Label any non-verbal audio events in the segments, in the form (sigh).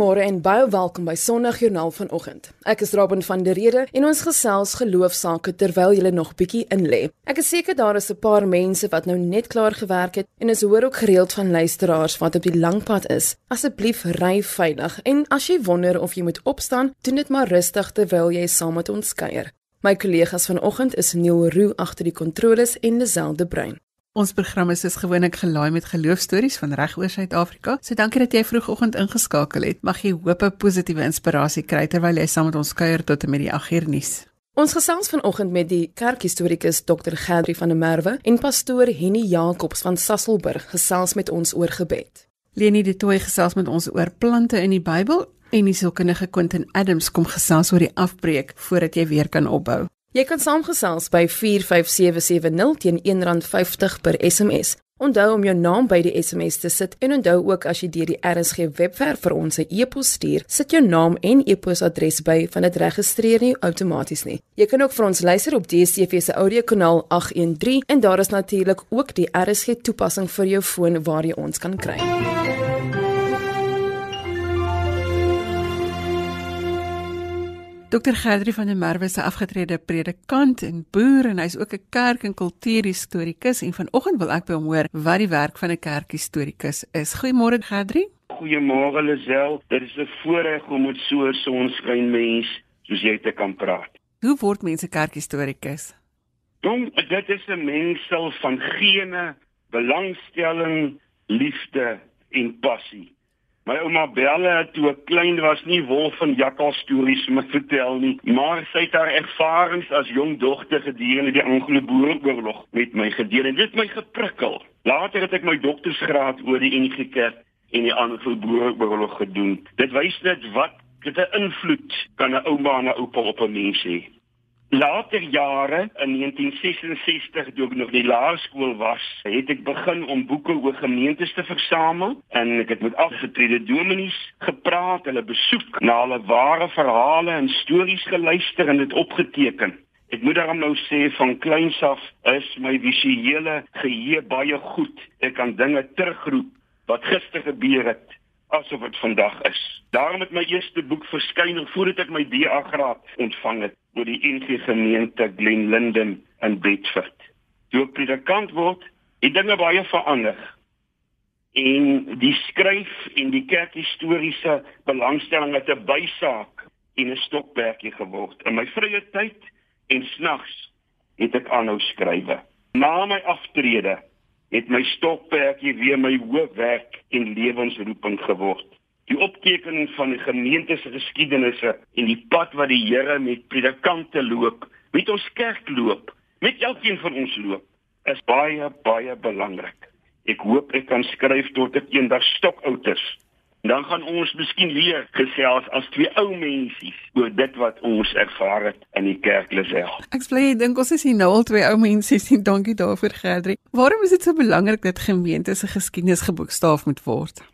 Goeiemôre en baie welkom by Sondagjoernaal vanoggend. Ek is Robin van der Rede en ons gesels geloofsaake terwyl jy nog bietjie in lê. Ek is seker daar is 'n paar mense wat nou net klaar gewerk het en is hoor ook gereeld van luisteraars wat op die lang pad is. Asseblief ry veilig en as jy wonder of jy moet opstaan, doen dit maar rustig terwyl jy saam met ons kuier. My kollegas vanoggend is Neil Roo agter die kontroles en Liselde Bruin. Ons program is soos gewoonlik gelaai met geloofstories van reg oor Suid-Afrika. So dankie dat jy vroegoggend ingeskakel het. Mag jy hoop 'n positiewe inspirasie kry terwyl jy saam met ons kuier tot en met die 8uur nuus. Ons gesels vanoggend met die kerkhistorikus Dr. Gerdrie van der Merwe en pastoor Henny Jacobs van Sasselburg gesels met ons oor gebed. Leni de Tooi gesels met ons oor plante in die Bybel en die sielkundige Quentin Adams kom gesels oor die afbreek voordat jy weer kan opbou. Jy kan saamgesels by 45770 teen R1.50 per SMS. Onthou om jou naam by die SMS te sit en onthou ook as jy deur die RSG webwerf vir ons 'n e-pos stuur, sit jou naam en e-posadres by van dit registreer nie outomaties nie. Jy kan ook vir ons luister op DStv se audiokanaal 813 en daar is natuurlik ook die RSG toepassing vir jou foon waar jy ons kan kry. Dr. Gerdrie van der Merwe 'n afgetrede predikant en boer en hy's ook 'n kerk- en kultuurhistorikus en vanoggend wil ek by hom hoor wat die werk van 'n kerkhistorikus is. Goeiemôre Gerdrie. Goeiemôre Lisel. Dit is 'n voorreg om met so 'n sonskyn mens soos jy te kan praat. Hoe word mense kerkhistorikus? Dom, dit is 'n mengsel van gene, belangstelling, liefde en passie. My ouma Belle toe ek klein was nie wolf en jakkal stories me vertel nie, maar sy het haar ervarings as jong dogter gedurende die Anglo-Boeroorlog met my gedeel en dit my geprikkel. Later het ek my doktorsgraad oor die NG Kerk en die Anglo-Boeroorlog gedoen. Dit wys net wat 'n invloed kan 'n ouma en 'n oupa op 'n mens hê. Later jare in 1966 toe ek nog die laerskool was, het ek begin om boeke oor gemeentes te versamel en ek het met afgetrede dominees gepraat, hulle besoek, na hulle ware verhale en stories geluister en dit opgeteken. Ek moet daarom nou sê van kleins af is my visuele geheue baie goed. Ek kan dinge terugroep wat gister gebeur het asof dit vandag is. Daarom het my eerste boek verskyn voordat ek my BA graad ontvang het oor die NG gemeente Glenlinden in Bedford. Toe ek predikant word, het dinge baie verander. En die skryf en die kerkhistoriese belangstelling het 'n bysaak en 'n stokperdjie geword. In my vrye tyd en snags het ek aanhou skrywe. Na my aftrede het my stokperdjie weer my hoofwerk en lewensroeping geword die optekening van die gemeente se geskiedenisse en die pad wat die Here met predikante loop, met ons kerk loop, met elkeen van ons loop, is baie baie belangrik. Ek hoop ek kan skryf tot ek eendag stokoud is. Dan gaan ons miskien weer gesels as twee ou mensies oor dit wat ons ervaar het in die kerk Lisel. Ek bly dink ons is hier nou al twee ou mensies en dankie daarvoor Gerdrie. Waarom is dit so belangrik dat gemeente se geskiedenis geboekstaaf moet word?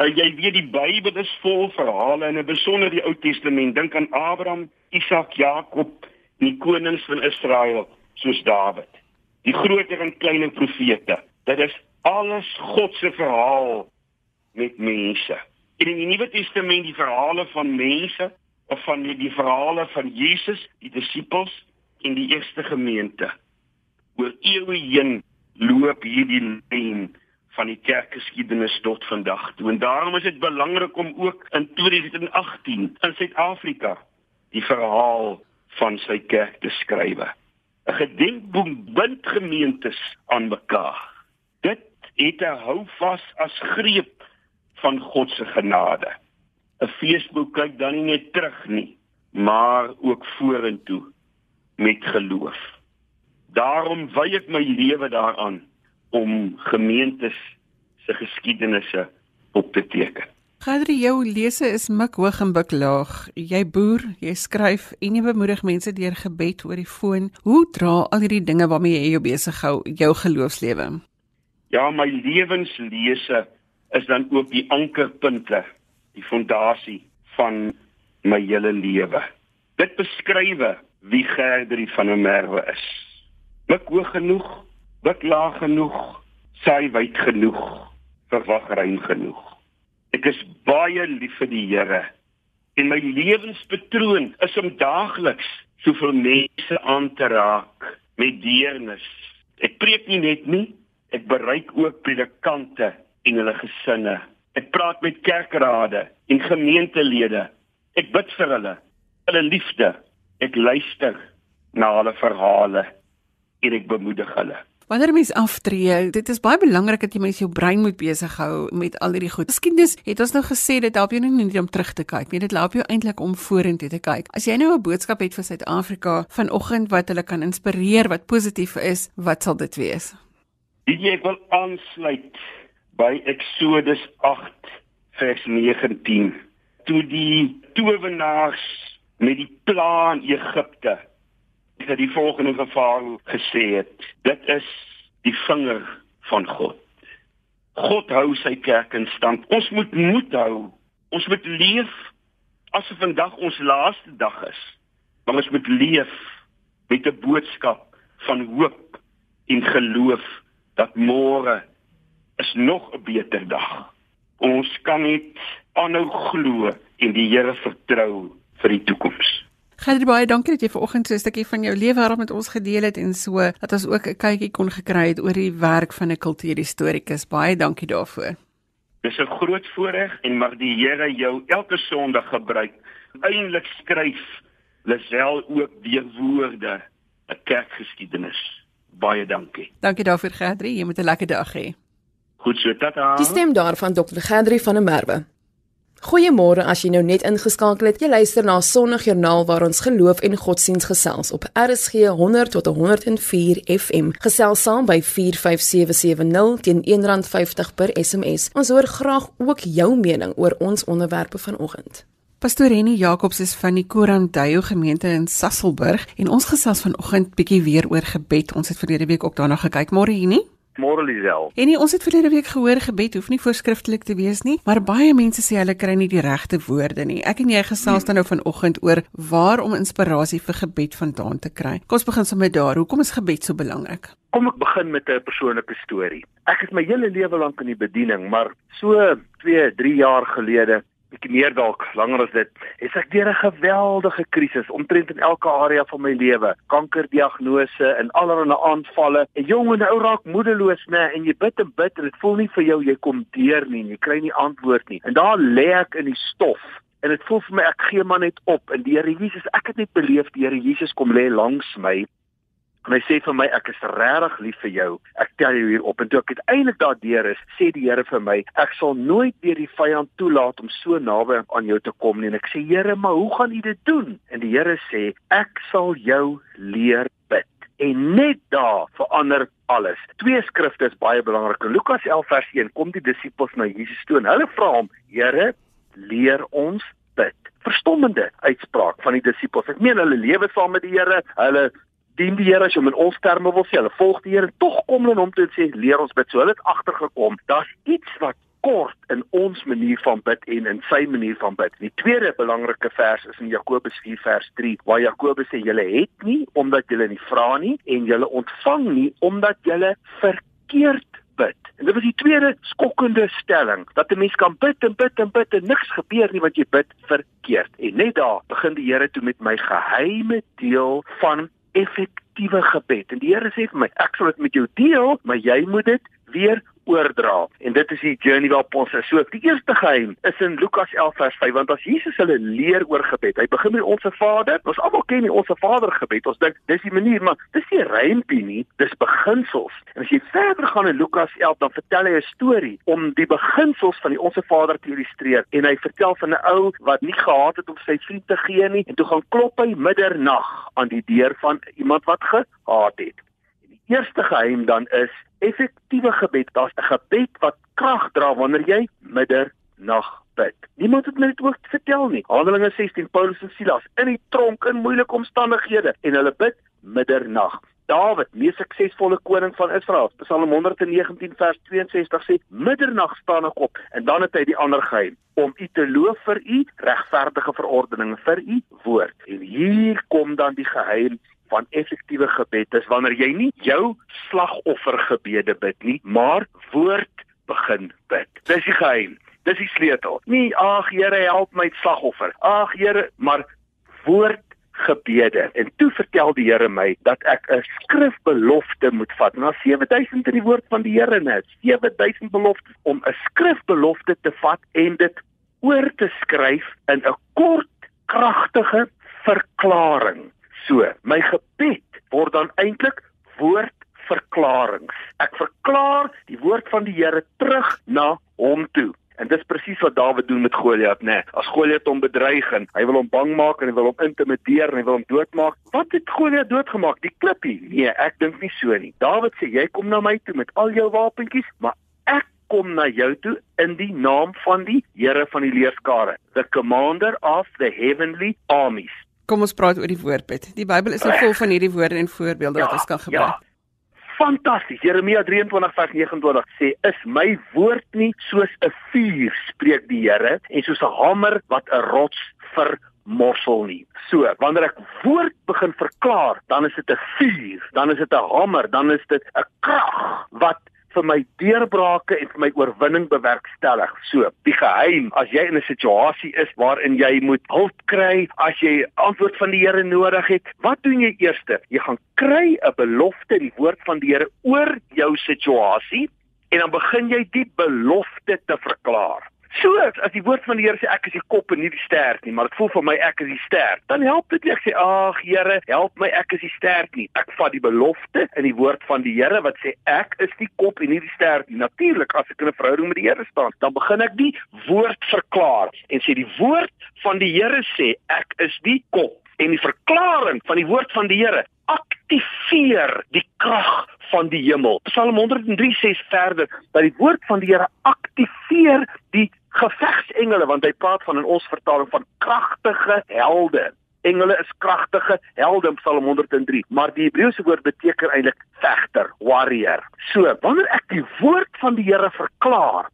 Uh, jy weet die Bybel is vol verhale en in besonder die Ou Testament. Dink aan Abraham, Isak, Jakob, die konings van Israel soos Dawid. Die groter en kleiner profete. Dit is alles God se verhaal met mense. In die Nuwe Testament die verhale van mense of van die, die verhale van Jesus, die disippels en die eerste gemeente. Oor eeue heen loop hierdie lyn van die kerkgeskiedenis tot vandag toe. En daarom is dit belangrik om ook in 2018 in Suid-Afrika die verhaal van sy kerk te skryf. 'n Gedenkboek bind gemeentes aan mekaar. Dit het 'n houvas as greep van God se genade. 'n Feesboek kyk dan nie net terug nie, maar ook vorentoe met geloof. Daarom wy ek my lewe daaraan om gemeentes se geskiedenisse op te teken. Gadrie jou lese is mik hoog en bik laag. Jy boer, jy skryf en jy bemoedig mense deur gebed oor die foon. Hoe dra al hierdie dinge waarmee jy jou besig hou jou geloofslewe? Ja, my lewenslese is dan ook die ankerpunte, die fondasie van my hele lewe. Dit beskrywe wie Gerdrie van der Merwe is. Bik hoog genoeg, bid laag genoeg, saai wyd genoeg, verwag rein genoeg. Ek is baie lief vir die Here en my lewenspatroon is om daagliks soveel mense aan te raak met deernis. Ek preek nie net nie, ek bereik ook predikante en hulle gesinne. Ek praat met kerkrade en gemeentelede. Ek bid vir hulle, hulle liefde. Ek luister na hulle verhale en ek bemoedig hulle. Wanneer mens aftree, dit is baie belangrik dat jy mens jou brein moet besig hou met al hierdie goed. Geskiedenis het ons nou gesê dit help jou nie net om terug te kyk nie, dit help jou eintlik om vorentoe te kyk. As jy nou 'n boodskap het vir Suid-Afrika vanoggend wat hulle kan inspireer, wat positief is, wat sal dit wees? Ek wil aansluit by Eksodus 8 vers 19. Toe die towenaars met die plan Egipte het die volgende gevaar gesê het. Dit is die vinger van God. God hou sy kerk in stand. Ons moet moed hou. Ons moet leef asof vandag ons laaste dag is. Maar ons moet leef met 'n boodskap van hoop en geloof dat môre is nog 'n beter dag. Ons kan net aanhou glo en die Here vertrou vir die toekoms. Gerdie baie dankie dat jy vanoggend so 'n stukkie van jou lewe wêreld met ons gedeel het en so dat ons ook 'n kykie kon gekry het oor die werk van 'n kultuurhistorikus. Baie dankie daarvoor. Dis 'n groot voorreg en mag die Here jou elke Sondag gebruik. Eindelik skryf Lisel ook die woorde 'n kerkgeskiedenis. Baie dankie. Dankie daarvoor Gerdie. Jy moet 'n lekker dag hê. Goed so, tata. Die stem daarvan Dr. Gerdie van der Merwe. Goeiemôre as jy nou net ingeskakel het. Jy luister na Sondagjoernaal waar ons geloof en godsdiens gesels op RSG 100 tot 104 FM. Gesels saam by 45770 teen R1.50 per SMS. Ons hoor graag ook jou mening oor ons onderwerpe vanoggend. Pastor Henny Jacobs is van die Korandayo gemeente in Sasselburg en ons gesels vanoggend bietjie weer oor gebed. Ons het verlede week ook daarna gekyk. Môre Henny? Môre Lisel. En nie, ons het verlede week gehoor gebed hoef nie voorskriftelik te wees nie, maar baie mense sê hulle kry nie die regte woorde nie. Ek en jy gesels dan nou vanoggend oor waar om inspirasie vir gebed vandaan te kry. Kom ons begin sommer daar. Hoekom is gebed so belangrik? Kom ek begin met 'n persoonlike storie. Ek het my hele lewe lank in die bediening, maar so 2, 3 jaar gelede bietjie meer dalk langer as dit, is ek deur 'n geweldige krisis omtrent in elke area van my lewe. Kankerdiagnose en allerlei aanvalle. 'n Jong en ou raak moedeloos, nê, en jy bid en bid en dit voel nie vir jou jy kom deur nie, jy kry nie antwoord nie. En daar lê ek in die stof en dit voel vir my ek gee maar net op en die Here Jesus, ek het net beleef die Here Jesus kom lê langs my En hy sê vir my ek is regtig lief vir jou. Ek tel jou hier op en toe ek uiteindelik daardeur is, sê die Here vir my, ek sal nooit deur die vyand toelaat om so naby aan jou te kom nie. En ek sê Here, maar hoe gaan U dit doen? En die Here sê, ek sal jou leer bid. En net daar verander alles. Twee skrifte is baie belangrik. In Lukas 11 vers 1 kom die disippels na Jesus toe en hulle vra hom, Here, leer ons bid. Verstommende uitspraak van die disippels. Ek meen hulle lewe saam met die Here, hulle dien die Here as jy in ons terme wil sê, hulle volg die Here, tog kom hulle om te sê leer ons bid. So hulle het agtergekom, daar's iets wat kort in ons manier van bid en in sy manier van bid. Die tweede belangrike vers is in Jakobus 4 vers 3 waar Jakobus sê julle het nie omdat julle nie vra nie en julle ontvang nie omdat julle verkeerd bid. En dit was die tweede skokkende stelling dat 'n mens kan bid en bid en bid en niks gebeur nie want jy bid verkeerd. En net daar begin die Here toe met my geheime deel van effektiewe gebed. En die Here sê vir my, ek sal dit met jou deel, maar jy moet dit weer oordra. En dit is die journey waarop ons is. So die eerste geheim is in Lukas 11 vers 5 want as Jesus hulle leer oor gebed, hy begin met ons Vader. Ons almal ken die ons Vader gebed. Ons dink dis die manier, maar dis nie rympie nie, dis beginsels. En as jy verder gaan in Lukas 11 dan vertel hy 'n storie om die beginsels van die ons Vader te illustreer. En hy vertel van 'n ou wat nie gehad het om sy vriend te gee nie en toe gaan klop hy middernag aan die deur van iemand wat gehaat het. Eerste geheim dan is effektiewe gebed. Daar's 'n gebed wat krag dra wanneer jy middernag bid. Niemand het my dit ook vertel nie. Handelinge 16 Paulus en Silas in die tronk in moeilike omstandighede en hulle bid middernag. Dawid, mees suksesvolle koning van Israel, Psalm 119 vers 62 sê: "Middernag staan ek op." En dan het hy die ander geheim om U te loof vir U regverdige verordeninge vir U woord. En hier kom dan die geheim van effektiewe gebed is wanneer jy nie jou slagoffergebede bid nie, maar woord begin bid. Dis die geheim. Dis die sleutel. Nie ag Here help my slagoffer. Ag Here, maar woord gebede. En toe vertel die Here my dat ek 'n skrifbelofte moet vat. Na 7000 in die woord van die Here net. 7000 beloftes om 'n skrifbelofte te vat en dit oor te skryf in 'n kort, kragtige verklaring. So, my gebed word dan eintlik woordverklaringe. Ek verklaar die woord van die Here terug na hom toe. En dis presies wat Dawid doen met Goliat, né? Nee, as Goliat hom bedreig en hy wil hom bang maak en hy wil hom intimideer en hy wil hom doodmaak, wat het Goliat doodgemaak? Die klippie? Nee, ek dink nie so nie. Dawid sê jy kom na my toe met al jou wapentjies, maar ek kom na jou toe in die naam van die Here van die leerskare, the commander of the heavenly armies. Kom ons praat oor die woordbid. Die Bybel is vol van hierdie woorde en voorbeelde ja, wat ons kan gebruik. Ja fantasties. Jeremia 23 vers 29 sê: "Is my woord nie soos 'n vuur, spreek die Here, en soos 'n hamer wat 'n rots ver morsel nie. So, wanneer ek woord begin verklaar, dan is dit 'n vuur, dan is dit 'n hamer, dan is dit 'n krag wat vir my deurbrake en vir my oorwinning bewerkstellig. So, die geheim, as jy in 'n situasie is waarin jy moet hulp kry, as jy antwoord van die Here nodig het, wat doen jy eers? Jy gaan kry 'n belofte in die woord van die Here oor jou situasie en dan begin jy die belofte te verklaar. So as die woord van die Here sê ek is die kop en nie die stert nie, maar dit voel vir my ek is die stert. Dan help dit nie ek sê ag Here, help my ek is die stert nie. Ek vat die belofte in die woord van die Here wat sê ek is die kop en nie die stert nie. Natuurlik as ek in 'n verhouding met die Here staan, dan begin ek die woord verklaar en sê die woord van die Here sê ek is die kop en die verklaring van die woord van die Here aktiveer die krag van die hemel. Psalm 103 sê verder dat die woord van die Here aktiveer die gevegsengele want hy praat van in ons vertaling van kragtige helde. Engele is kragtige helde in Psalm 103, maar die Hebreëse woord beteken eintlik vegter, warrior. So, wanneer ek die woord van die Here verklaar,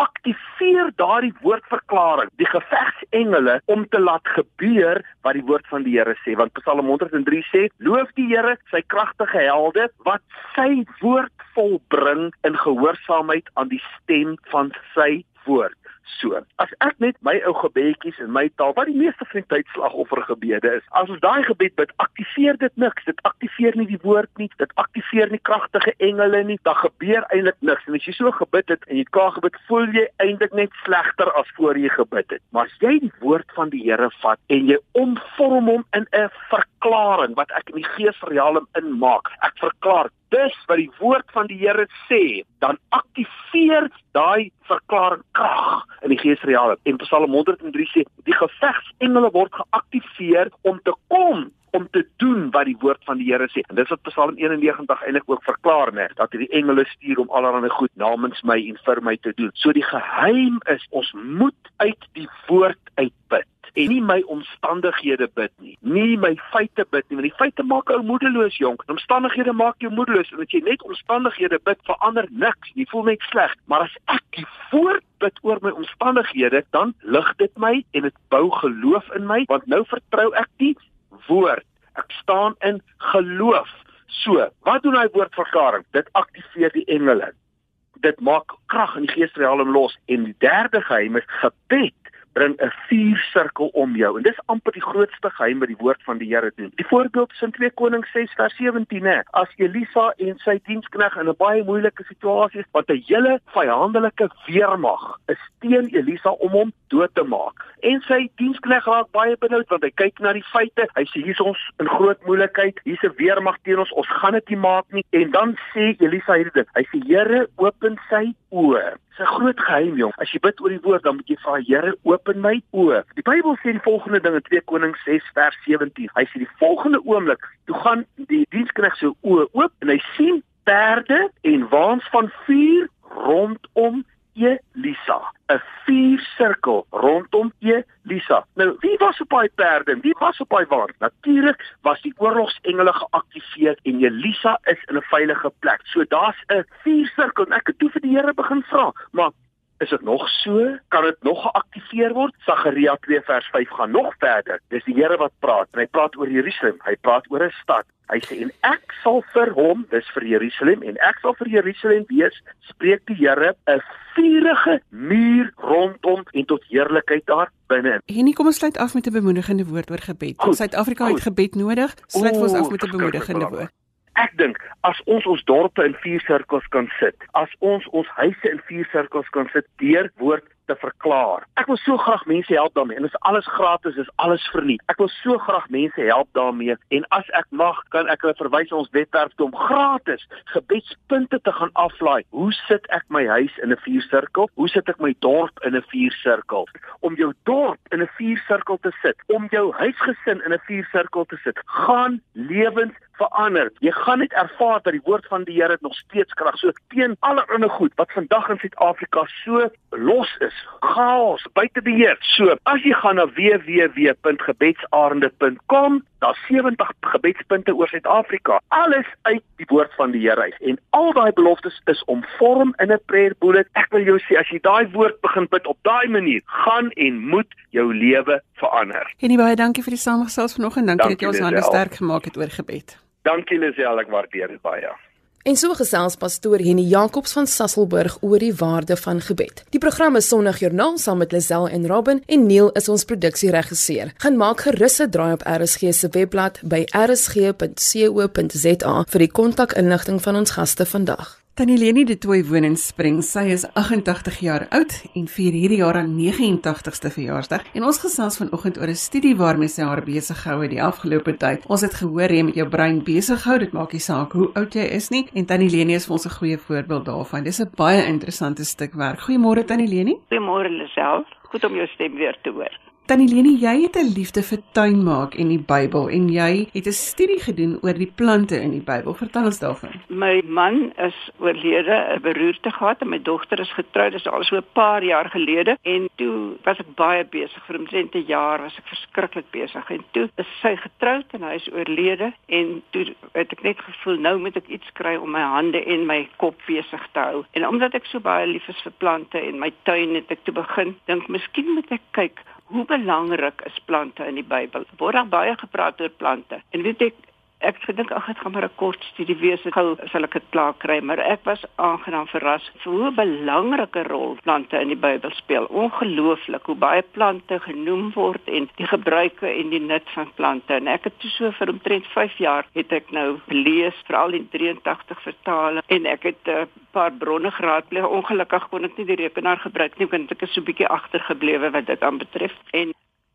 aktiveer daardie woordverklaring, die gevegsengele om te laat gebeur wat die woord van die Here sê, want Psalm 103 sê: "Loof die Here, sy kragtige helde wat sy woord volbring in gehoorsaamheid aan die stem van sy woord." So, as ek net my ou gebedjies in my taal wat die meeste van die tyd slagoffer gebede is, as ons daai gebed bid, aktiveer dit niks. Dit aktiveer nie die woord nie, dit aktiveer nie kragtige engele nie. Daar gebeur eintlik niks. En as jy so gebid het en jy het klaar gebid, voel jy eintlik net slegter as voor jy gebid het. Maar as jy die woord van die Here vat en jy omvorm hom in 'n verklaring wat ek in die geesrealm inmaak. Ek verklaar dis wat die woord van die Here sê, dan aktiveer daai verklaring krag in die geesrealm. En Psalm 103 sê die gevegsengele word geaktiveer om te kom om te doen wat die woord van die Here sê. En dis wat Psalm 91 eintlik ook verklaar, né, dat hierdie engele stuur om allerlei goed namens my en vir my te doen. So die geheim is ons moet uit die woord uitbid en nie my omstandighede bid nie. Nie my feite bid nie, want die feite maak jou moedeloos, jonk. Omstandighede maak jou moedeloos en as jy net omstandighede bid, verander niks. Jy voel net sleg. Maar as ek die woord bid oor my omstandighede, dan lig dit my en dit bou geloof in my, want nou vertrou ek die woord. Ek staan in geloof. So, wat doen hy woordverklaring? Dit aktiveer die engele. Dit maak krag in die geesrealm los en die derde geheim is gebed bring 'n vuursirkel om jou. En dis amper die grootste geheim wat die woord van die Here doen. Die voorbeeld is in 2 Konings 6 vers 17 hè. As Elisa en sy dienskneg in 'n baie moeilike situasie is, wat 'n hele vyandelike weermag is teen Elisa om hom dood te maak. En sy dienskneg raak baie benoud want hy kyk na die feite. Hy sê hier's ons in groot moeilikheid. Hier's 'n weermag teen ons. Ons gaan dit nie maak nie. En dan sê Elisa hierdie ding. Hy sê Here, open sy oë. Dis 'n groot geheim, jong. As jy bid oor die woord, dan moet jy vra Here, open my oë. Die Bybel sê die volgende ding in 2 Konings 6 vers 17. Hy sê die volgende oomblik, toe gaan die dienskneg se oë oop en hy sien perde en waans van vuur rondom Elisa. 'n Vuursirkel rondom Elisa. Nou, wie was op daai perde? Wie was op daai waans? Natuurlik was die oorlogsengele geaktiveer en Elisa is in 'n veilige plek. So daar's 'n vuursirkel en ek het toe vir die Here begin vra, maar Is dit nog so? Kan dit nog geaktiveer word? Sagaria 2 vers 5 gaan nog verder. Dis die Here wat praat. En hy praat oor Jerusalem. Hy praat oor 'n stad. Hy sê en ek sal vir hom, dis vir Jerusalem en ek sal vir Jerusalem wees, spreek die Here, 'n vurige muur rondom en tot heerlikheid daar binne. Henie, kom ons sluit af met 'n bemoedigende woord oor gebed. Suid-Afrika het gebed nodig. Sluit ons af met 'n bemoedigende woord. Ek dink as ons ons dorpe in vier sirkels kan sit, as ons ons huise in vier sirkels kan sit deur woord te verklaar. Ek wil so graag mense help daarmee en dit is alles gratis, is alles verniet. Ek wil so graag mense help daarmee en as ek mag, kan ek hulle verwys ons webwerf toe om gratis gebedspunte te gaan aflaai. Hoe sit ek my huis in 'n viersirkel? Hoe sit ek my dorp in 'n viersirkel? Om jou dorp in 'n viersirkel te sit, om jou huisgesin in 'n viersirkel te sit, gaan lewens verander. Jy gaan net ervaar dat die woord van die Here nog steeds krag so teen alle ander goed wat vandag in Suid-Afrika so los is. Chaos, buite beheer. So, as jy gaan na www.gebedsarende.com, daar's 70 gebedspunte oor Suid-Afrika. Alles uit die woord van die Here uit. En al daai beloftes is omvorm in 'n prayer bullet. Ek wil jou sê as jy daai woord begin bid op daai manier, gaan en moet jou lewe verander. En baie dankie vir die samestelling vanoggend. Dankie, dankie dat jy ons hande sterk gemaak het oor gebed. Dankie Lisel, ek waardeer dit baie. En so gesels pastoor Henny Jacobs van Sasselburg oor die waarde van gebed. Die program is Sondagjoernaal saam met Lisel en Robin en Neil is ons produksieregisseur. Gaan maak gerus 'n draai op RSG se webblad by rsg.co.za vir die kontakinligting van ons gaste vandag. Tannie Leni de Tooi woon in Springs. Sy is 88 jaar oud en vier hierdie jaar haar 89ste verjaarsdag. En ons gesels vanoggend oor 'n studie waarmee sy haar besig gehou het die afgelope tyd. Ons het gehoor jy met jou brein besig hou, dit maak nie saak hoe oud jy is nie. En Tannie Leni is vir ons 'n goeie voorbeeld daarvan. Dis 'n baie interessante stuk werk. Goeiemôre Tannie Leni. Goeiemôre Lisel. Goed om jou stem weer te hoor. Tannie Leni, jy het 'n liefde vir tuin maak en die Bybel en jy het 'n studie gedoen oor die plante in die Bybel. Vertel ons daarvan. My man is oorlede, 'n beroerte gehad en my dogter is getroud, dis al so 'n paar jaar gelede en toe was ek baie besig vir omtrent 'n jaar was ek verskriklik besig en toe is sy getroud en hy is oorlede en toe het ek net gevoel nou moet ek iets kry om my hande en my kop besig te hou. En omdat ek so baie lief is vir plante en my tuin het ek toe begin dink miskien moet ek kyk hoe belangrik is plante in die Bybel. Word baie gepraat oor plante. En weet ek ek gedink ag dit gaan maar 'n kort studie wees. Ek gou sal ek dit klaar kry, maar ek was aangenaam verras vir hoe belangrike rol plante in die Bybel speel. Ongelooflik hoe baie plante genoem word en die gebruike en die nut van plante. En ek het toe so vir omtrent 5 jaar het ek nou lees veral in 83 vertale en ek het 'n uh, paar bronne geraadpleeg. Ongelukkig kon ek nie die rekenaar gebruik nie want ek is so bietjie agtergeblewe wat dit aanbetref. En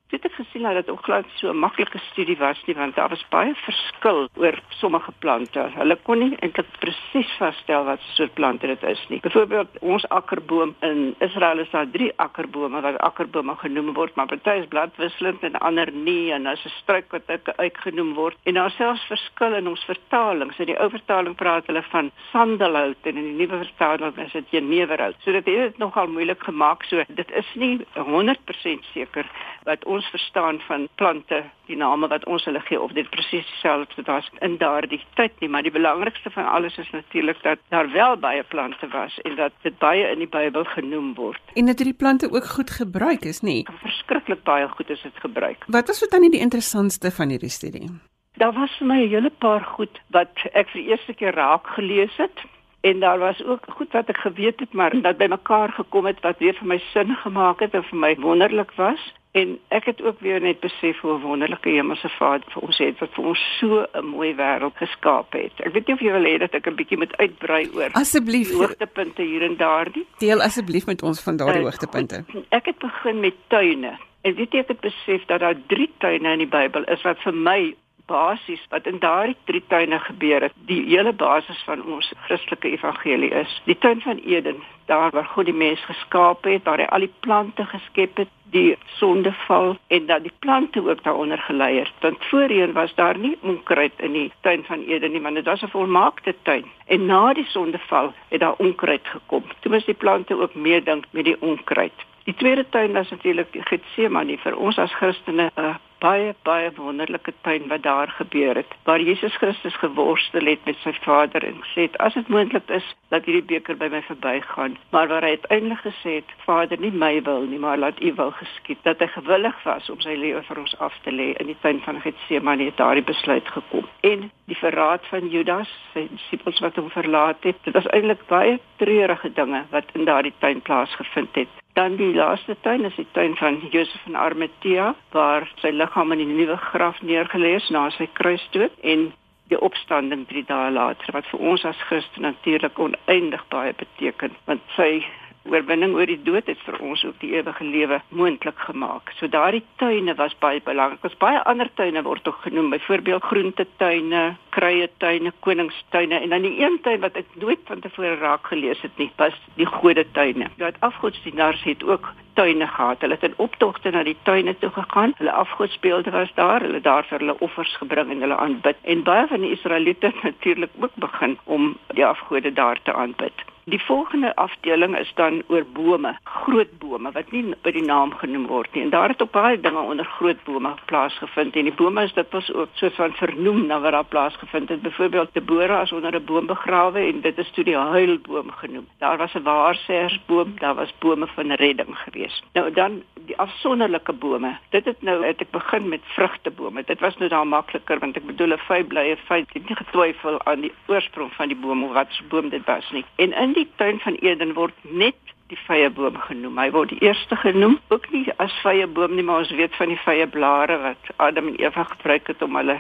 Dit het gesien dat dit ongelukkig so 'n maklike studie was nie want daar was baie verskil oor sommige plante. Hulle kon nie eintlik presies vasstel wat soort plante dit is nie. Byvoorbeeld ons akkerboom in Israel is daar 3 akkerbome wat akkerbome genoem word, maar party is bladwisselend en ander nie en as 'n struik wat ek uitgenoem word. En daar selfs verskil in ons vertalings. In die ou vertaling praat hulle van sandelhout en in die nuwe vertaling is dit jeneverhout. So dit het dit nogal moeilik gemaak. So dit is nie 100% seker wat ons verstaan van plante, die name wat ons hulle gee of dit presies dieselfde was in daardie tyd nie, maar die belangrikste van alles is natuurlik dat daar wel baie plante was en dat dit baie in die Bybel genoem word. En dat hierdie plante ook goed gebruik is, nie? Verskriklik baie goed is dit gebruik. Wat was vir tannie die interessantste van hierdie studie? Daar was vir my 'n hele paar goed wat ek vir die eerste keer raak gelees het en daar was ook goed wat ek geweet het maar dat bymekaar gekom het wat weer vir my sin gemaak het en vir my wonderlik was En ek het ook weer net besef hoe wonderlike Hemelse Vader vir ons het wat vir ons so 'n mooi wêreld geskaap het. Ek weet nie of jy wil hê dat ek 'n bietjie moet uitbrei oor asseblief hoogtepunte hier en daar nie. Deel asseblief met ons van daardie uh, hoogtepunte. Ek het begin met tuine. En weet jy ek het besef dat daar drie tuine in die Bybel is wat vir my basies wat in daardie drie tuine gebeur het, die hele basis van ons Christelike evangelie is. Die tuin van Eden, daar waar God die mens geskaap het, waar hy al die plante geskep het, die sondeval en dat die plante ook daaronder gelei het. Want voorheen was daar nie onkruid in die tuin van Eden nie, want dit was 'n volmaakte tuin. En na die sondeval het daar onkruid gekom. Toe moes die plante ook meedink met die onkruid. Die tweede tuin was natuurlik Getsemane vir ons as Christene 'n baie baie wonderlike tuin wat daar gebeur het waar Jesus Christus geworstel het met sy Vader en gesê het as dit moontlik is dat hierdie beker by my verbygaan. Maar waar hy uiteindelik gesê het Vader nie my wil nie maar laat u wil geskied. Dat hy gewillig was om sy lewe vir ons af te lê in die tuin van Getsemane het daardie besluit gekom. En die verraad van Judas sy disippels wat hom verlaat het dit was eintlik baie treurige dinge wat in daardie tuin plaasgevind het Dan die laaste tuin is die tuin van Josef van Arimatea waar sy liggaam in die nuwe graf neergelê is na sy kruisdood en die opstanding 3 dae later wat vir ons as Christen natuurlik oneindig baie beteken want sy oorwinning oor die dood het vir ons ook die ewige lewe moontlik gemaak. So daardie tuine was baie belangrik. Ons baie ander tuine word ook genoem, byvoorbeeld groentetuine, kruietuine, koningstuine en dan die een tuin wat ek nooit van tevore raak gelees het nie, was die godetuine. Dat afgodsdienaars het ook tuine gehad. Hulle het in optogte na die tuine toe gegaan. Hulle afgodsbeelde was daar. Hulle daar vir hulle offers gebring en hulle aanbid. En baie van die Israeliete natuurlik ook begin om die afgode daar te aanbid. Die volgende afdeling is dan oor bome, groot bome wat nie by die naam genoem word nie. En daar het ook baie dinge onder groot bome plaasgevind en die bome is dit was ook soos van vernoem na wat daar plaasgevind het. Byvoorbeeld Deborah is onder 'n boom begrawe en dit is toe die huilboom genoem. Daar was 'n waarsêersboom, daar was bome van redding geweest. Nou dan die afsonderlike bome. Dit het nou het ek begin met vrugtebome. Dit was nou daar makliker want ek bedoel 'n vyblye feit, ek het nie getwyfel aan die oorsprong van die boom of wat se boom dit was nie. En in die tuin van Eden word net die vrye boom genoem. Hy word die eerste genoem, ook nie as vrye boom nie, maar ons weet van die vrye blare wat Adam en Eva gebruik het om hulle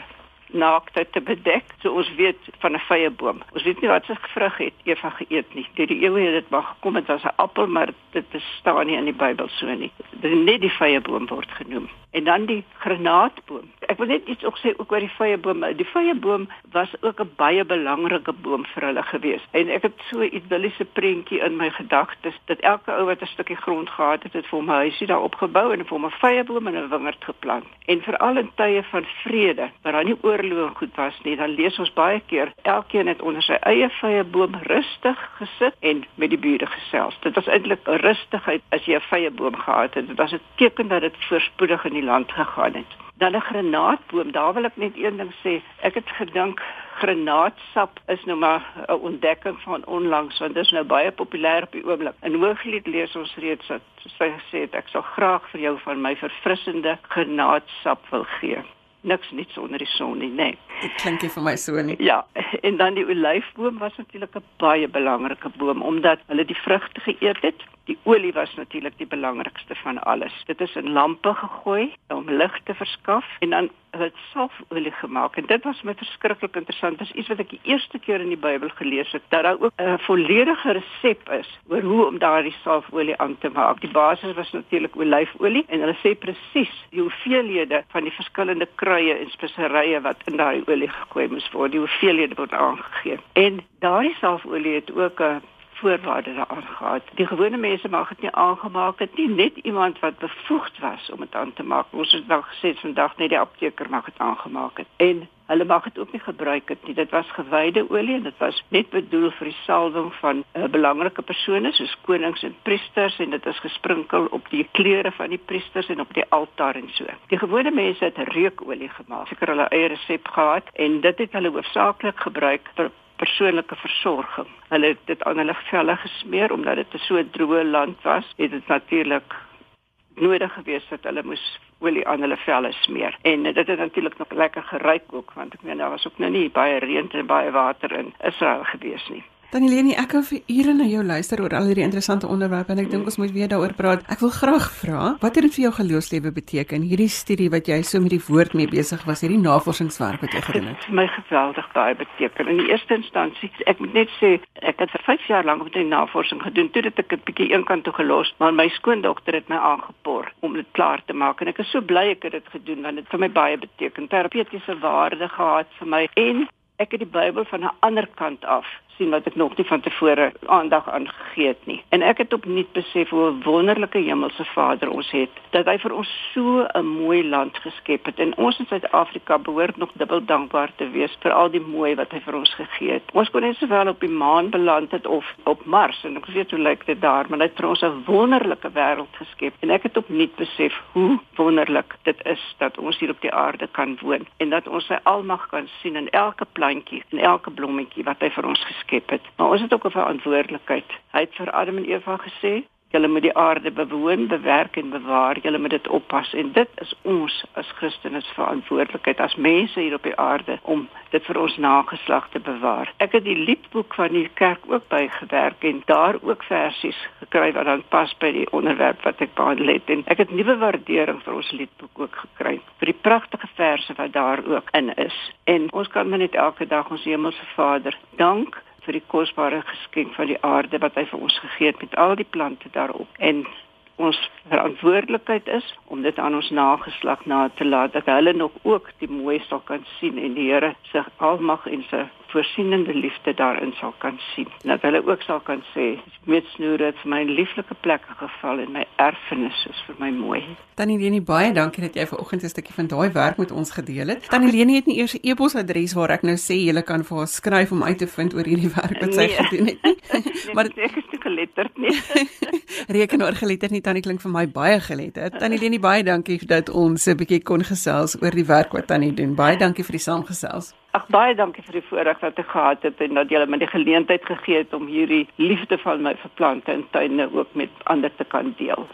naaktheid te bedek. So ons weet van 'n vrye boom. Ons weet nie wat se vrug het Eva geëet nie. Deur die eeue het dit maar gekom het as 'n appel, maar dit staan nie in die Bybel so nie. Dit net die vrye boom word genoem en dan die granaatboom. Ek wil net iets ook sê ook oor die vrye boom. Die vrye boom was ook 'n baie belangrike boom vir hulle gewees. En ek het so 'n idilliese prentjie in my gedagtes dat elke ou wat 'n stukkie grond gehad het, het vir hom 'n huisie daar opgebou en vir hom 'n vrye boom en 'n wingerd geplant. En veral in tye van vrede, waar daar nie oorloë goed was nie, dan lees ons baie keer elkeen het onder sy eie vrye boom rustig gesit en met die bure gesels. Dit was eintlik 'n rustigheid as jy 'n vrye boom gehad het. Dit was 'n teken dat dit voorspoedig in die land gegaan het. Dan 'n granaatboom, daar wil ek net een ding sê. Ek het gedink granaatsap is nou maar 'n ontdekking van onlangs want dit is nou baie populêr op die oomblik. In Hooglied lees ons reeds dat sy gesê het ek sal graag vir jou van my verfrissende granaatsap wil gee niks nie sonder die son nie, nê. Nee. Dit klink nie vir my so nie. Ja, en dan die olyfboom was natuurlik 'n baie belangrike boom omdat hulle die vrugte geëet het. Die olie was natuurlik die belangrikste van alles. Dit is in lampe gegooi om lig te verskaf en dan het salfolie gemaak. En dit was my verskriklik interessant. Dit is iets wat ek die eerste keer in die Bybel gelees het dat daar ook 'n volledige resep is oor hoe om daardie salfolie aan te maak. Die basis was natuurlik olyfolie en hulle sê presies die hoeveelhede van die verskillende kruie en speserye wat in daai olie gegooi moes word. Die hoeveelhede word aangegee. En daardie salfolie het ook 'n voorwaarde daaraan gehad. Die gewone mense mag dit nie aangemaak het nie, net iemand wat bevoegd was om dit aan te maak. Ons het wel gesê vandag net die apteker mag dit aangemaak het. En hulle mag dit ook nie gebruik het nie. Dit was gewyde olie en dit was net bedoel vir die salwing van uh, belangrike persone soos konings en priesters en dit is gesprinkel op die klere van die priesters en op die altaar en so. Die gewone mense het reukolie gemaak. Seker hulle eie resep gehad en dit het hulle hoofsaaklik gebruik vir persoonlike versorging. Hulle het dit aan hulle velle gesmeer omdat dit 'n so droë land was. Het dit natuurlik nodig gewees dat hulle moes olie aan hulle velle smeer. En dit het natuurlik nog lekker geruik ook want ek meen daar was ook nou nie baie reën en baie water in Israel gewees nie. Danielenie, ek hou vir ure na jou luister oor al hierdie interessante onderwerpe en ek dink ons moet weer daaroor praat. Ek wil graag vra, wat het dit vir jou geloofslewe beteken? Hierdie studie wat jy so met die woord mee besig was, hierdie navorsingswerk wat jy gedoen het. My geweldig baie beteken. In die eerste instansie, ek moet net sê, ek het vir 5 jaar lank met die navorsing gedoen. Toe dit ek 'n bietjie eenkant toe gelos, maar my skoondokter het my aangepor om dit klaar te maak en ek is so bly ek het dit gedoen want dit vir my baie beteken. Terapeutiese waarde gehad vir my en ek het die Bybel van 'n ander kant af sien wat ek nog nie van tevore aandag aan gegee het nie. En ek het opnuut besef hoe wonderlike hemelse Vader ons het dat hy vir ons so 'n mooi land geskep het. En ons in Suid-Afrika behoort nog dubbel dankbaar te wees vir al die mooi wat hy vir ons gegee het. Ons kon net sowel op die maan beland het of op Mars en ek weet hoe lyk dit daar, maar hy het vir ons 'n wonderlike wêreld geskep. En ek het opnuut besef hoe wonderlik dit is dat ons hier op die aarde kan woon en dat ons sy almag kan sien in elke plantjie en elke blommetjie wat hy vir ons geskep het. Maar ons het ook 'n verantwoordelikheid. Hy het vir Adam en Eva gesê, Julle moet die aarde bewoon, bewerk en bewaar. Julle moet dit oppas en dit is ons as Christene se verantwoordelikheid as mense hier op die aarde om dit vir ons nageslag te bewaar. Ek het die liedboek van die kerk ook bygewerk en daar ook versies gekry wat dan pas by die onderwerp wat ek behandel het en ek het nuwe waardering vir ons liedboek ook gekry vir die pragtige verse wat daar ook in is. En ons kan net elke dag ons hemelse Vader dank vir die kosbare geskenk van die aarde wat hy vir ons gegee het met al die plante daarop. En ons verantwoordelikheid is om dit aan ons nageslag na te laat dat hulle nog ook die mooi sal kan sien en die Here se almag en sy voorsienende liefde daarin sal kan sien. Dat hulle ook sal kan sê, met snoere het vir my lieflike plekke geval en my erfenis is vir my mooi. Tannie Leni, baie dankie dat jy vanoggend 'n stukkie van daai werk met ons gedeel het. Tannie Leni het nie eers 'n e-posadres waar ek nou sê jy kan vir haar skryf om uit te vind oor hierdie werk wat sy nee. gedoen het nie. (laughs) (laughs) maar ek is nie geletterd nie. (laughs) Rekenaar geletterd nie, Tannie klink vir my baie geletterd. Tannie Leni, baie dankie dat ons 'n bietjie kon gesels oor die werk wat Tannie doen. Baie dankie vir die saamgesels. Ag baie dankie vir die voorreg wat ek gehad het en dat julle my die geleentheid gegee het om hierdie liefde van my vir plante en tuine ook met ander te kan deel.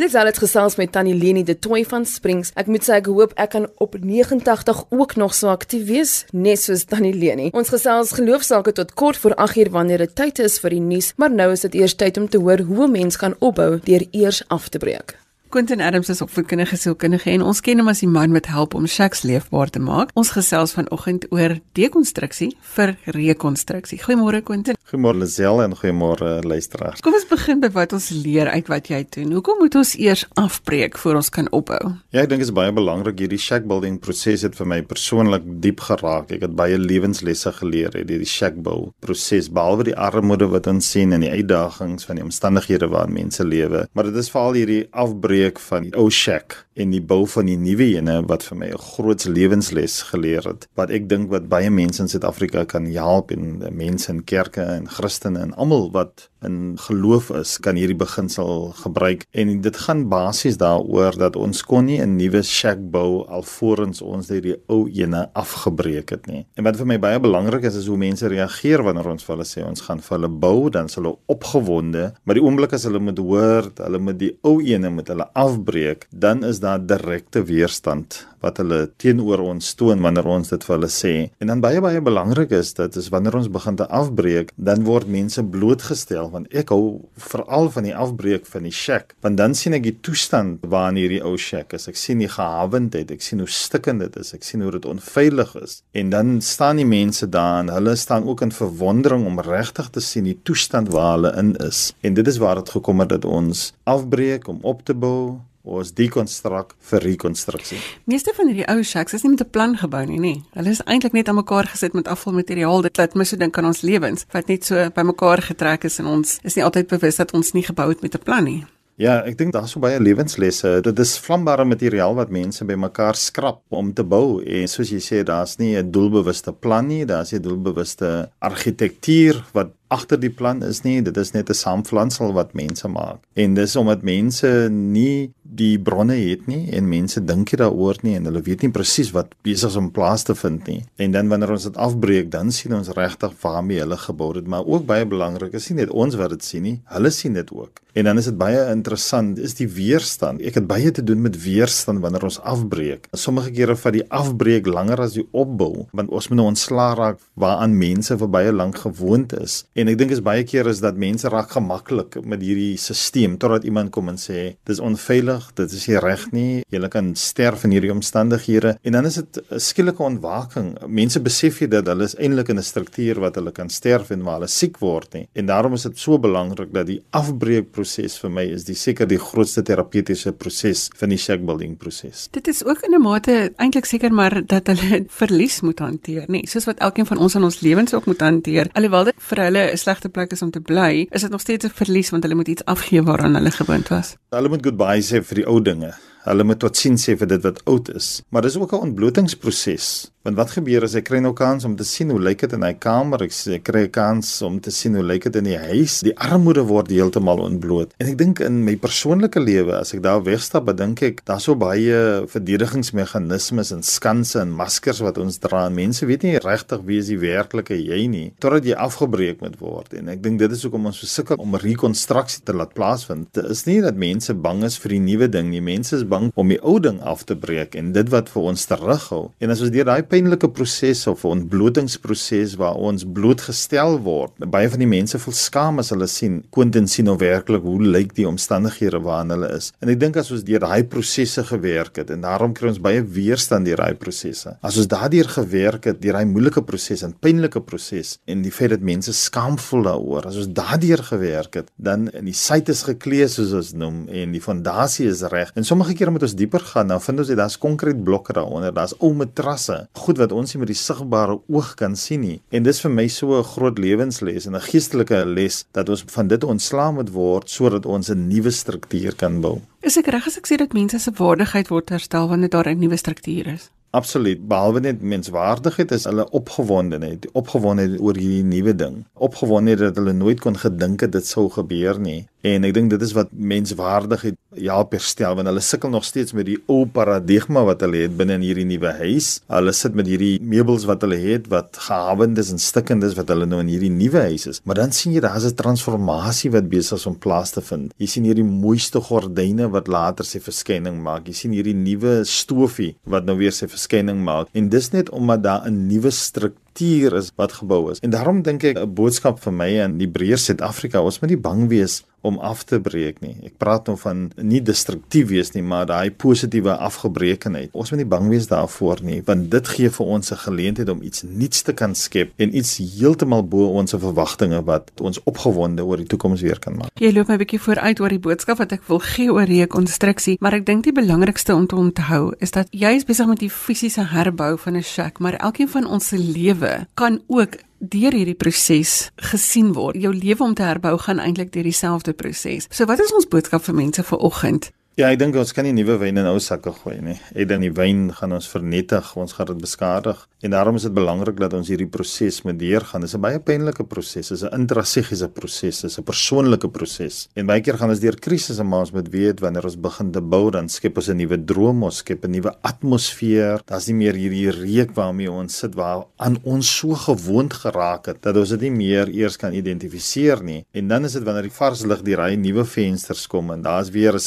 Dis al gesels met Tannie Leni de Toy van Springs. Ek moet sê ek hoop ek kan op 89 ook nog so aktief wees, net soos Tannie Leni. Ons gesels geloofsaake tot kort voor 8uur wanneer dit tyd is vir die nuus, maar nou is dit eers tyd om te hoor hoe 'n mens kan opbou deur eers af te breek. Quentin Adams is opvoedkundige sielkundige en ons ken hom as die man wat help om Shacks leefbaar te maak. Ons gesels vanoggend oor dekonstruksie vir rekonstruksie. Goeiemôre Quentin. Goeiemôre Lisel en goeiemôre luisteraars. Kom ons begin by wat ons leer uit wat jy doen. Hoekom moet ons eers afbreek voor ons kan opbou? Ja, ek dink dit is baie belangrik hierdie shack building proses het vir my persoonlik diep geraak. Ek het baie lewenslesse geleer uit hierdie shack bou proses, behalwe die armoede wat ons sien en die uitdagings van die omstandighede waarin mense lewe, maar dit is veral hierdie afbreek breek van die ou shack en die bou van die nuwe ene wat vir my 'n groot lewensles geleer het. Wat ek dink wat baie mense in Suid-Afrika kan help en mense in kerke en Christene en almal wat in geloof is, kan hierdie beginsel gebruik en dit gaan basies daaroor dat ons kon nie 'n nuwe shack bou alvorens ons die ou ene afgebreek het nie. En wat vir my baie belangrik is is hoe mense reageer wanneer ons vir hulle sê ons gaan vir hulle bou, dan is hulle opgewonde, maar die oomblik as hulle moet hoor, hulle moet die ou ene met hulle afbreek, dan is daar direkte weerstand wat hulle teenoor ons toon wanneer ons dit vir hulle sê. En dan baie baie belangrik is dit is wanneer ons begin te afbreek, dan word mense blootgestel want ek hou veral van die afbreek van die shack want dan sien ek die toestand waarin hierdie ou shack is. Ek sien die gehawendheid ek sien hoe stikkend dit is ek sien hoe dit onveilig is. En dan staan die mense daar en hulle staan ook in verwondering om regtig te sien die toestand waar hulle in is. En dit is waar dit gekom het dat ons afbreek om op te bou ons dekonstruk vir rekonstruksie. Meeste van hierdie ou shacks is nie met 'n plan gebou nie, nê. Hulle is eintlik net aan mekaar gesit met afvalmateriaal. Dit laat my so dink aan ons lewens, wat net so bymekaar getrek is en ons is nie altyd bewus dat ons nie gebou het met 'n plan nie. Ja, ek dink daar's so baie lewenslesse. Dit is vlambare materiaal wat mense bymekaar skrap om te bou. En soos jy sê, daar's nie 'n doelbewuste plan nie, daar's 'n doelbewuste argitektuur wat agter die plan is nie, dit is net 'n saamflansel wat mense maak. En dis omdat mense nie die bronne het nie en mense dink nie daaroor nie en hulle weet nie presies wat besig is om plaas te vind nie. En dan wanneer ons dit afbreek, dan sien ons regtig waarmee hulle gebou het, maar ook baie belangrik is nie net ons wat dit sien nie, hulle sien dit ook. En dan is dit baie interessant, is die weerstand. Ek het baie te doen met weerstand wanneer ons afbreek. Sommige kere vat die afbreek langer as die opbou, want ons moet nou ontslaa raak waaraan mense vir baie lank gewoond is En ek dink is baie keer is dat mense raak gemaklik met hierdie stelsel totdat iemand kom en sê dis onveilig, dit is nie reg nie, jy kan sterf in hierdie omstandighede en dan is dit 'n skielike ontwaking. Mense besef nie dat hulle is eintlik in 'n struktuur wat hulle kan sterf en waar hulle siek word nie. En daarom is dit so belangrik dat die afbreekproses vir my is die seker die grootste terapeutiese proses van die shack building proses. Dit is ook in 'n mate eintlik seker maar dat hulle (laughs) verlies moet hanteer, nê? Soos wat elkeen van ons in ons lewens ook moet hanteer. Alhoewel dit vir hulle 'n slegte plek is om te bly, is dit nog steeds 'n verlies want hulle moet iets afgee waaraan hulle gewoond was. Hulle moet goodbye sê vir die ou dinge. Hulle moet totsiens sê vir dit wat oud is. Maar dis ook 'n ontblotingsproses. Want wat gebeur as ek kry nou kans om te sien hoe lyk dit in hy kamer? Ek sê kry 'n kans om te sien hoe lyk dit in die huis. Die armoede word heeltemal ontbloot. En ek dink in my persoonlike lewe as ek daar wegstap, dink ek daar's so baie verdedigingsmeganismes en skanse en maskers wat ons dra. En mense weet nie regtig wie is die werklike jy nie totdat jy afgebreek moet word. En ek dink dit is hoekom ons so sukkel om rekonstruksie te laat plaasvind. Dit is nie dat mense bang is vir die nuwe ding nie. Mense is bang om die ou ding af te breek en dit wat vir ons terughou. En as ons deur daai pynlike proses of ontblotingsproses waar ons blootgestel word. Baie van die mense voel skaam as hulle sien Quentin sien nou werklik hoe lyk die omstandighede waarin hulle is. En ek dink as ons deur daai prosesse gewerk het en daarom kry ons baie weerstand deur daai prosesse. As ons daardeur gewerk het deur daai moeilike proses en pynlike proses en die feit dat mense skaam voel daaroor, as ons daardeur gewerk het, dan in die site is geklee soos ons noem en die fondasie is reg. En sommige kere moet ons dieper gaan, dan vind ons dit daar's konkrete blokke daaronder, daar's ou matrasse goed wat ons nie met die sigbare oog kan sien nie. En dis vir my so 'n groot lewensles en 'n geestelike les dat ons van dit ontslae moet word sodat ons 'n nuwe struktuur kan bou. Is ek reg as ek sê dat mense se waardigheid word herstel wanneer daar 'n nuwe struktuur is? Absoluut. Behalwe net menswaardigheid is hulle opgewondenheid, opgewondenheid oor hierdie nuwe ding. Opgewondenheid dat hulle nooit kon gedink het dit sou gebeur nie. En ek dink dit is wat menswaardigheid help herstel want hulle sukkel nog steeds met die ou paradigma wat hulle het binne in hierdie nuwe huis. Hulle sit met hierdie meubels wat hulle het wat gehawend is en stikkend is wat hulle nou in hierdie nuwe huis is. Maar dan sien jy daar's 'n transformasie wat besig is om plaas te vind. Jy sien hierdie mooiste gordyne wat later sy verskyning maak. Jy sien hierdie nuwe stofie wat nou weer sy verskyning maak. En dis net omdat daar 'n nuwe struktuur is wat gebou is. En daarom dink ek 'n boodskap vir my in die breër Suid-Afrika, ons moet nie bang wees om af te breek nie. Ek praat nou van nie destruktief wees nie, maar daai positiewe afgebrekenheid. Ons moet nie bang wees daarvoor nie, want dit gee vir ons 'n geleentheid om iets nuuts te kan skep en iets heeltemal bo ons verwagtinge wat ons opgewonde oor die toekoms weer kan maak. Jy loop my 'n bietjie vooruit oor die boodskap wat ek wil gee oor rekonstruksie, maar ek dink die belangrikste om te onthou is dat jy is besig met die fisiese herbou van 'n shack, maar elkeen van ons se lewe kan ook deur hierdie proses gesien word. Jou lewe om te herbou gaan eintlik deur dieselfde proses. So wat is ons boodskap vir mense vir oggend? Ja, ek dink ons kan nie nuwe wyn in ou sakke gooi nie. Ek dink die wyn gaan ons vernietig, ons gaan dit beskadig. En daarom is dit belangrik dat ons hierdie proses moet deurgaan. Dit is 'n baie pynlike proses, dit is 'n intrasegiese proses, dit is 'n persoonlike proses. En baie keer gaan ons deur krisisse, maar ons moet weet wanneer ons begin te bou, dan skep ons 'n nuwe droom, ons skep 'n nuwe atmosfeer. Daar's nie meer hierdie reuk waarmee ons sit waar aan ons so gewoond geraak het dat ons dit nie meer eers kan identifiseer nie. En dan is dit wanneer die vars lig deur daai nuwe vensters kom en daar's weer 'n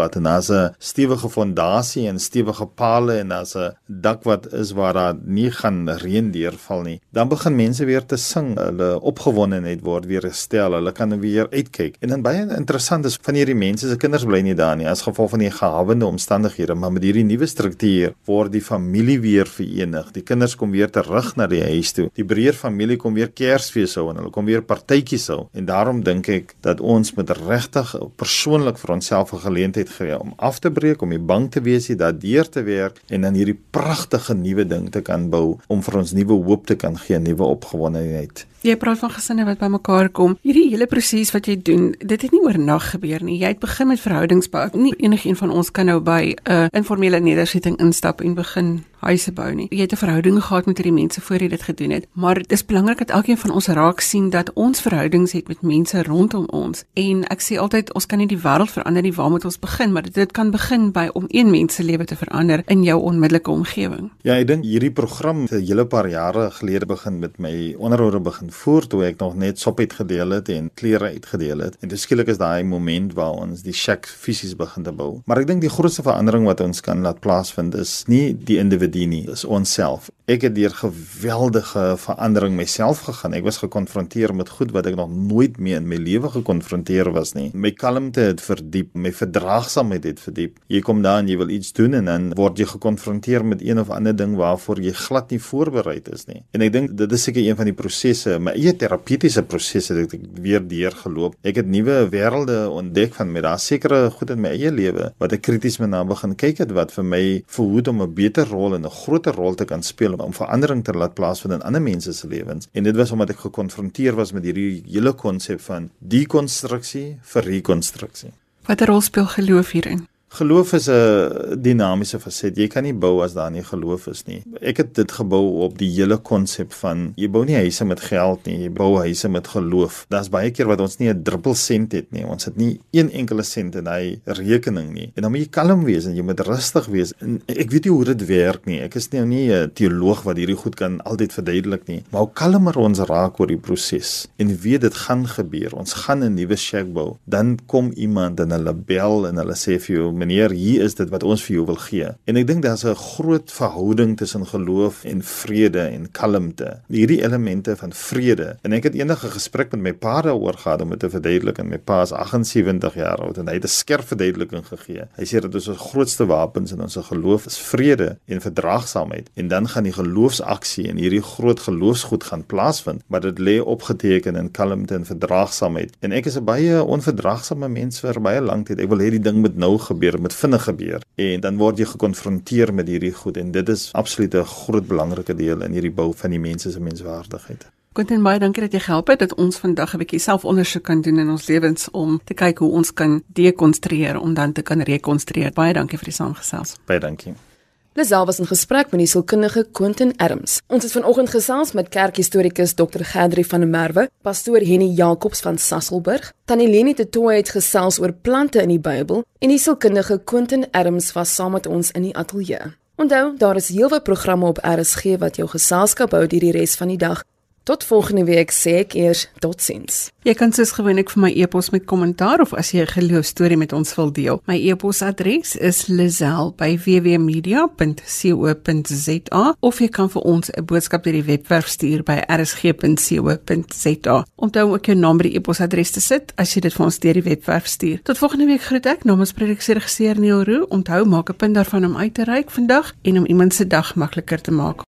sementblad en daar's 'n stewige fondasie en stewige palle en daar's 'n dak wat is waar daar nie gaan reën deurval nie, dan begin mense weer te sing. Hulle opgewondenheid word weer herstel. Hulle kan weer uitkyk. En dan baie interessant is van hierdie mense se kinders bly nie daar nie as gevolg van die gehawende omstandighede, maar met hierdie nuwe struktuur word die familie weer verenig. Die kinders kom weer terug na die huis toe. Die breër familie kom weer Kersfees hou en hulle kom weer partytjies hou. En daarom dink ek dat ons met regtig persoonlik vir onsself 'n geleentheid gee om af te breek, om nie bang te wees nie, daardeur te werk en dan hierdie pragtige nuwe ding te kan bou om vir ons nuwe hoop te kan gee, nuwe opgewondenheid. Jy praat van gesinne wat bymekaar kom. Hierdie hele proses wat jy doen, dit het nie oornag gebeur nie. Jy het begin met verhoudingsbou. Nie enigiemand van ons kan nou by 'n uh, informele nedersetting instap en begin huise bou nie. Jy het 'n verhouding gehad met hierdie mense voor jy dit gedoen het, maar dit is belangrik dat elkeen van ons raak sien dat ons verhoudings het met mense rondom ons. En ek sê altyd ons kan nie die wêreld verander nie, waar moet ons begin? Maar dit, dit kan begin by om een mens se lewe te verander in jou onmiddellike omgewing. Ja, ek dink hierdie program het 'n hele paar jare gelede begin met my onderhoude begin voor toe ek nog net sop het gedeel het en klere uitgedeel het. En dis skielik is daai moment waar ons die shack fisies begin te bou. Maar ek dink die grootste verandering wat ons kan laat plaasvind is nie die individu nie, dis onsself. Ek het deur geweldige verandering myself gegaan. Ek was gekonfronteer met goed wat ek nog nooit meer in my lewe gekonfronteer was nie. My kalmte het verdiep, my verdraagsaamheid het verdiep. Jy kom daar en jy wil iets doen en dan word jy gekonfronteer met een of ander ding waarvoor jy glad nie voorberei is nie. En ek dink dit is seker een van die prosesse, my eie terapeutiese prosesse wat ek weer deurgeloop. Ek het nuwe wêrelde ontdek van my. Daar's sekere goed in my eie lewe wat ek krities met na begin kyk het wat vir my verhoed om 'n beter rol en 'n groter rol te kan speel om verandering te laat plaasvind in ander mense se lewens. En dit was omdat ek gekonfronteer was met hierdie hele konsep van dekonstruksie vir rekonstruksie. Watter rol speel geloof hierin? Geloof is 'n dinamiese faset. Jy kan nie bou as daar nie geloof is nie. Ek het dit gebou op die hele konsep van jy bou nie huise met geld nie, jy bou huise met geloof. Daar's baie keer wat ons nie 'n druppel sent het nie. Ons het nie een enkele sent in hy rekening nie. En dan moet jy kalm wees en jy moet rustig wees. En ek weet nie hoe dit werk nie. Ek is nou nie 'n teoloog wat hierdie goed kan altyd verduidelik nie. Maar hoe kalmer ons raak oor die proses en weet dit gaan gebeur. Ons gaan 'n nuwe shack bou. Dan kom iemand en hulle bel en hulle sê vir jou meneer, hier is dit wat ons vir jou wil gee. En ek dink daar's 'n groot verhouding tussen geloof en vrede en kalmte. Hierdie elemente van vrede. En ek het eendag 'n gesprek met my pa daaroor gehad om dit te verduidelik en my pa is 78 jaar oud en hy het 'n skerp verduideliking gegee. Hy sê dat ons grootste wapens in ons geloof is vrede en verdraagsaamheid. En dan gaan die geloofsaksie en hierdie groot geloofsgoed gaan plaasvind, maar dit lê opgeteken in kalmte en verdraagsaamheid. En ek is 'n baie onverdraagsame mens vir baie lank tyd. Ek wil hê die ding moet nou gebeur gebeur, met vinnig gebeur en dan word jy gekonfronteer met hierdie goed en dit is absoluut 'n groot belangrike deel in hierdie bou van die mense se menswaardigheid. Quentin baie dankie dat jy gehelp het dat ons vandag 'n bietjie selfondersoek kan doen in ons lewens om te kyk hoe ons kan dekonstrueer om dan te kan rekonstrueer. Baie dankie vir die saamgesels. Baie dankie. Lisel was in gesprek met die sielkundige Quentin Adams. Ons het vanoggend gesels met kerkhistorikus Dr. Gedri van der Merwe, pastoor Henny Jacobs van Sasselburg, tannie Leni de Tooy het gesels oor plante in die Bybel en die sielkundige Quentin Adams was saam met ons in die ateljee. Onthou, daar is heelwat programme op RSG wat jou geselskap hou hierdie res van die dag. Tot volgende week sê ek eers totsiens. Jy kan soos gewoonlik vir my e-pos met kommentaar of as jy 'n geloostorie met ons wil deel. My e-posadres is lazel@wwmedia.co.za of jy kan vir ons 'n boodskap deur die webwerf stuur by rsg.co.za. Onthou ook jou naam by die e-posadres te sit as jy dit vir ons deur die webwerf stuur. Tot volgende week groet ek namens produksieregisseur Neil Roo. Onthou maak 'n punt daarvan om uit te reik vandag en om iemand se dag makliker te maak.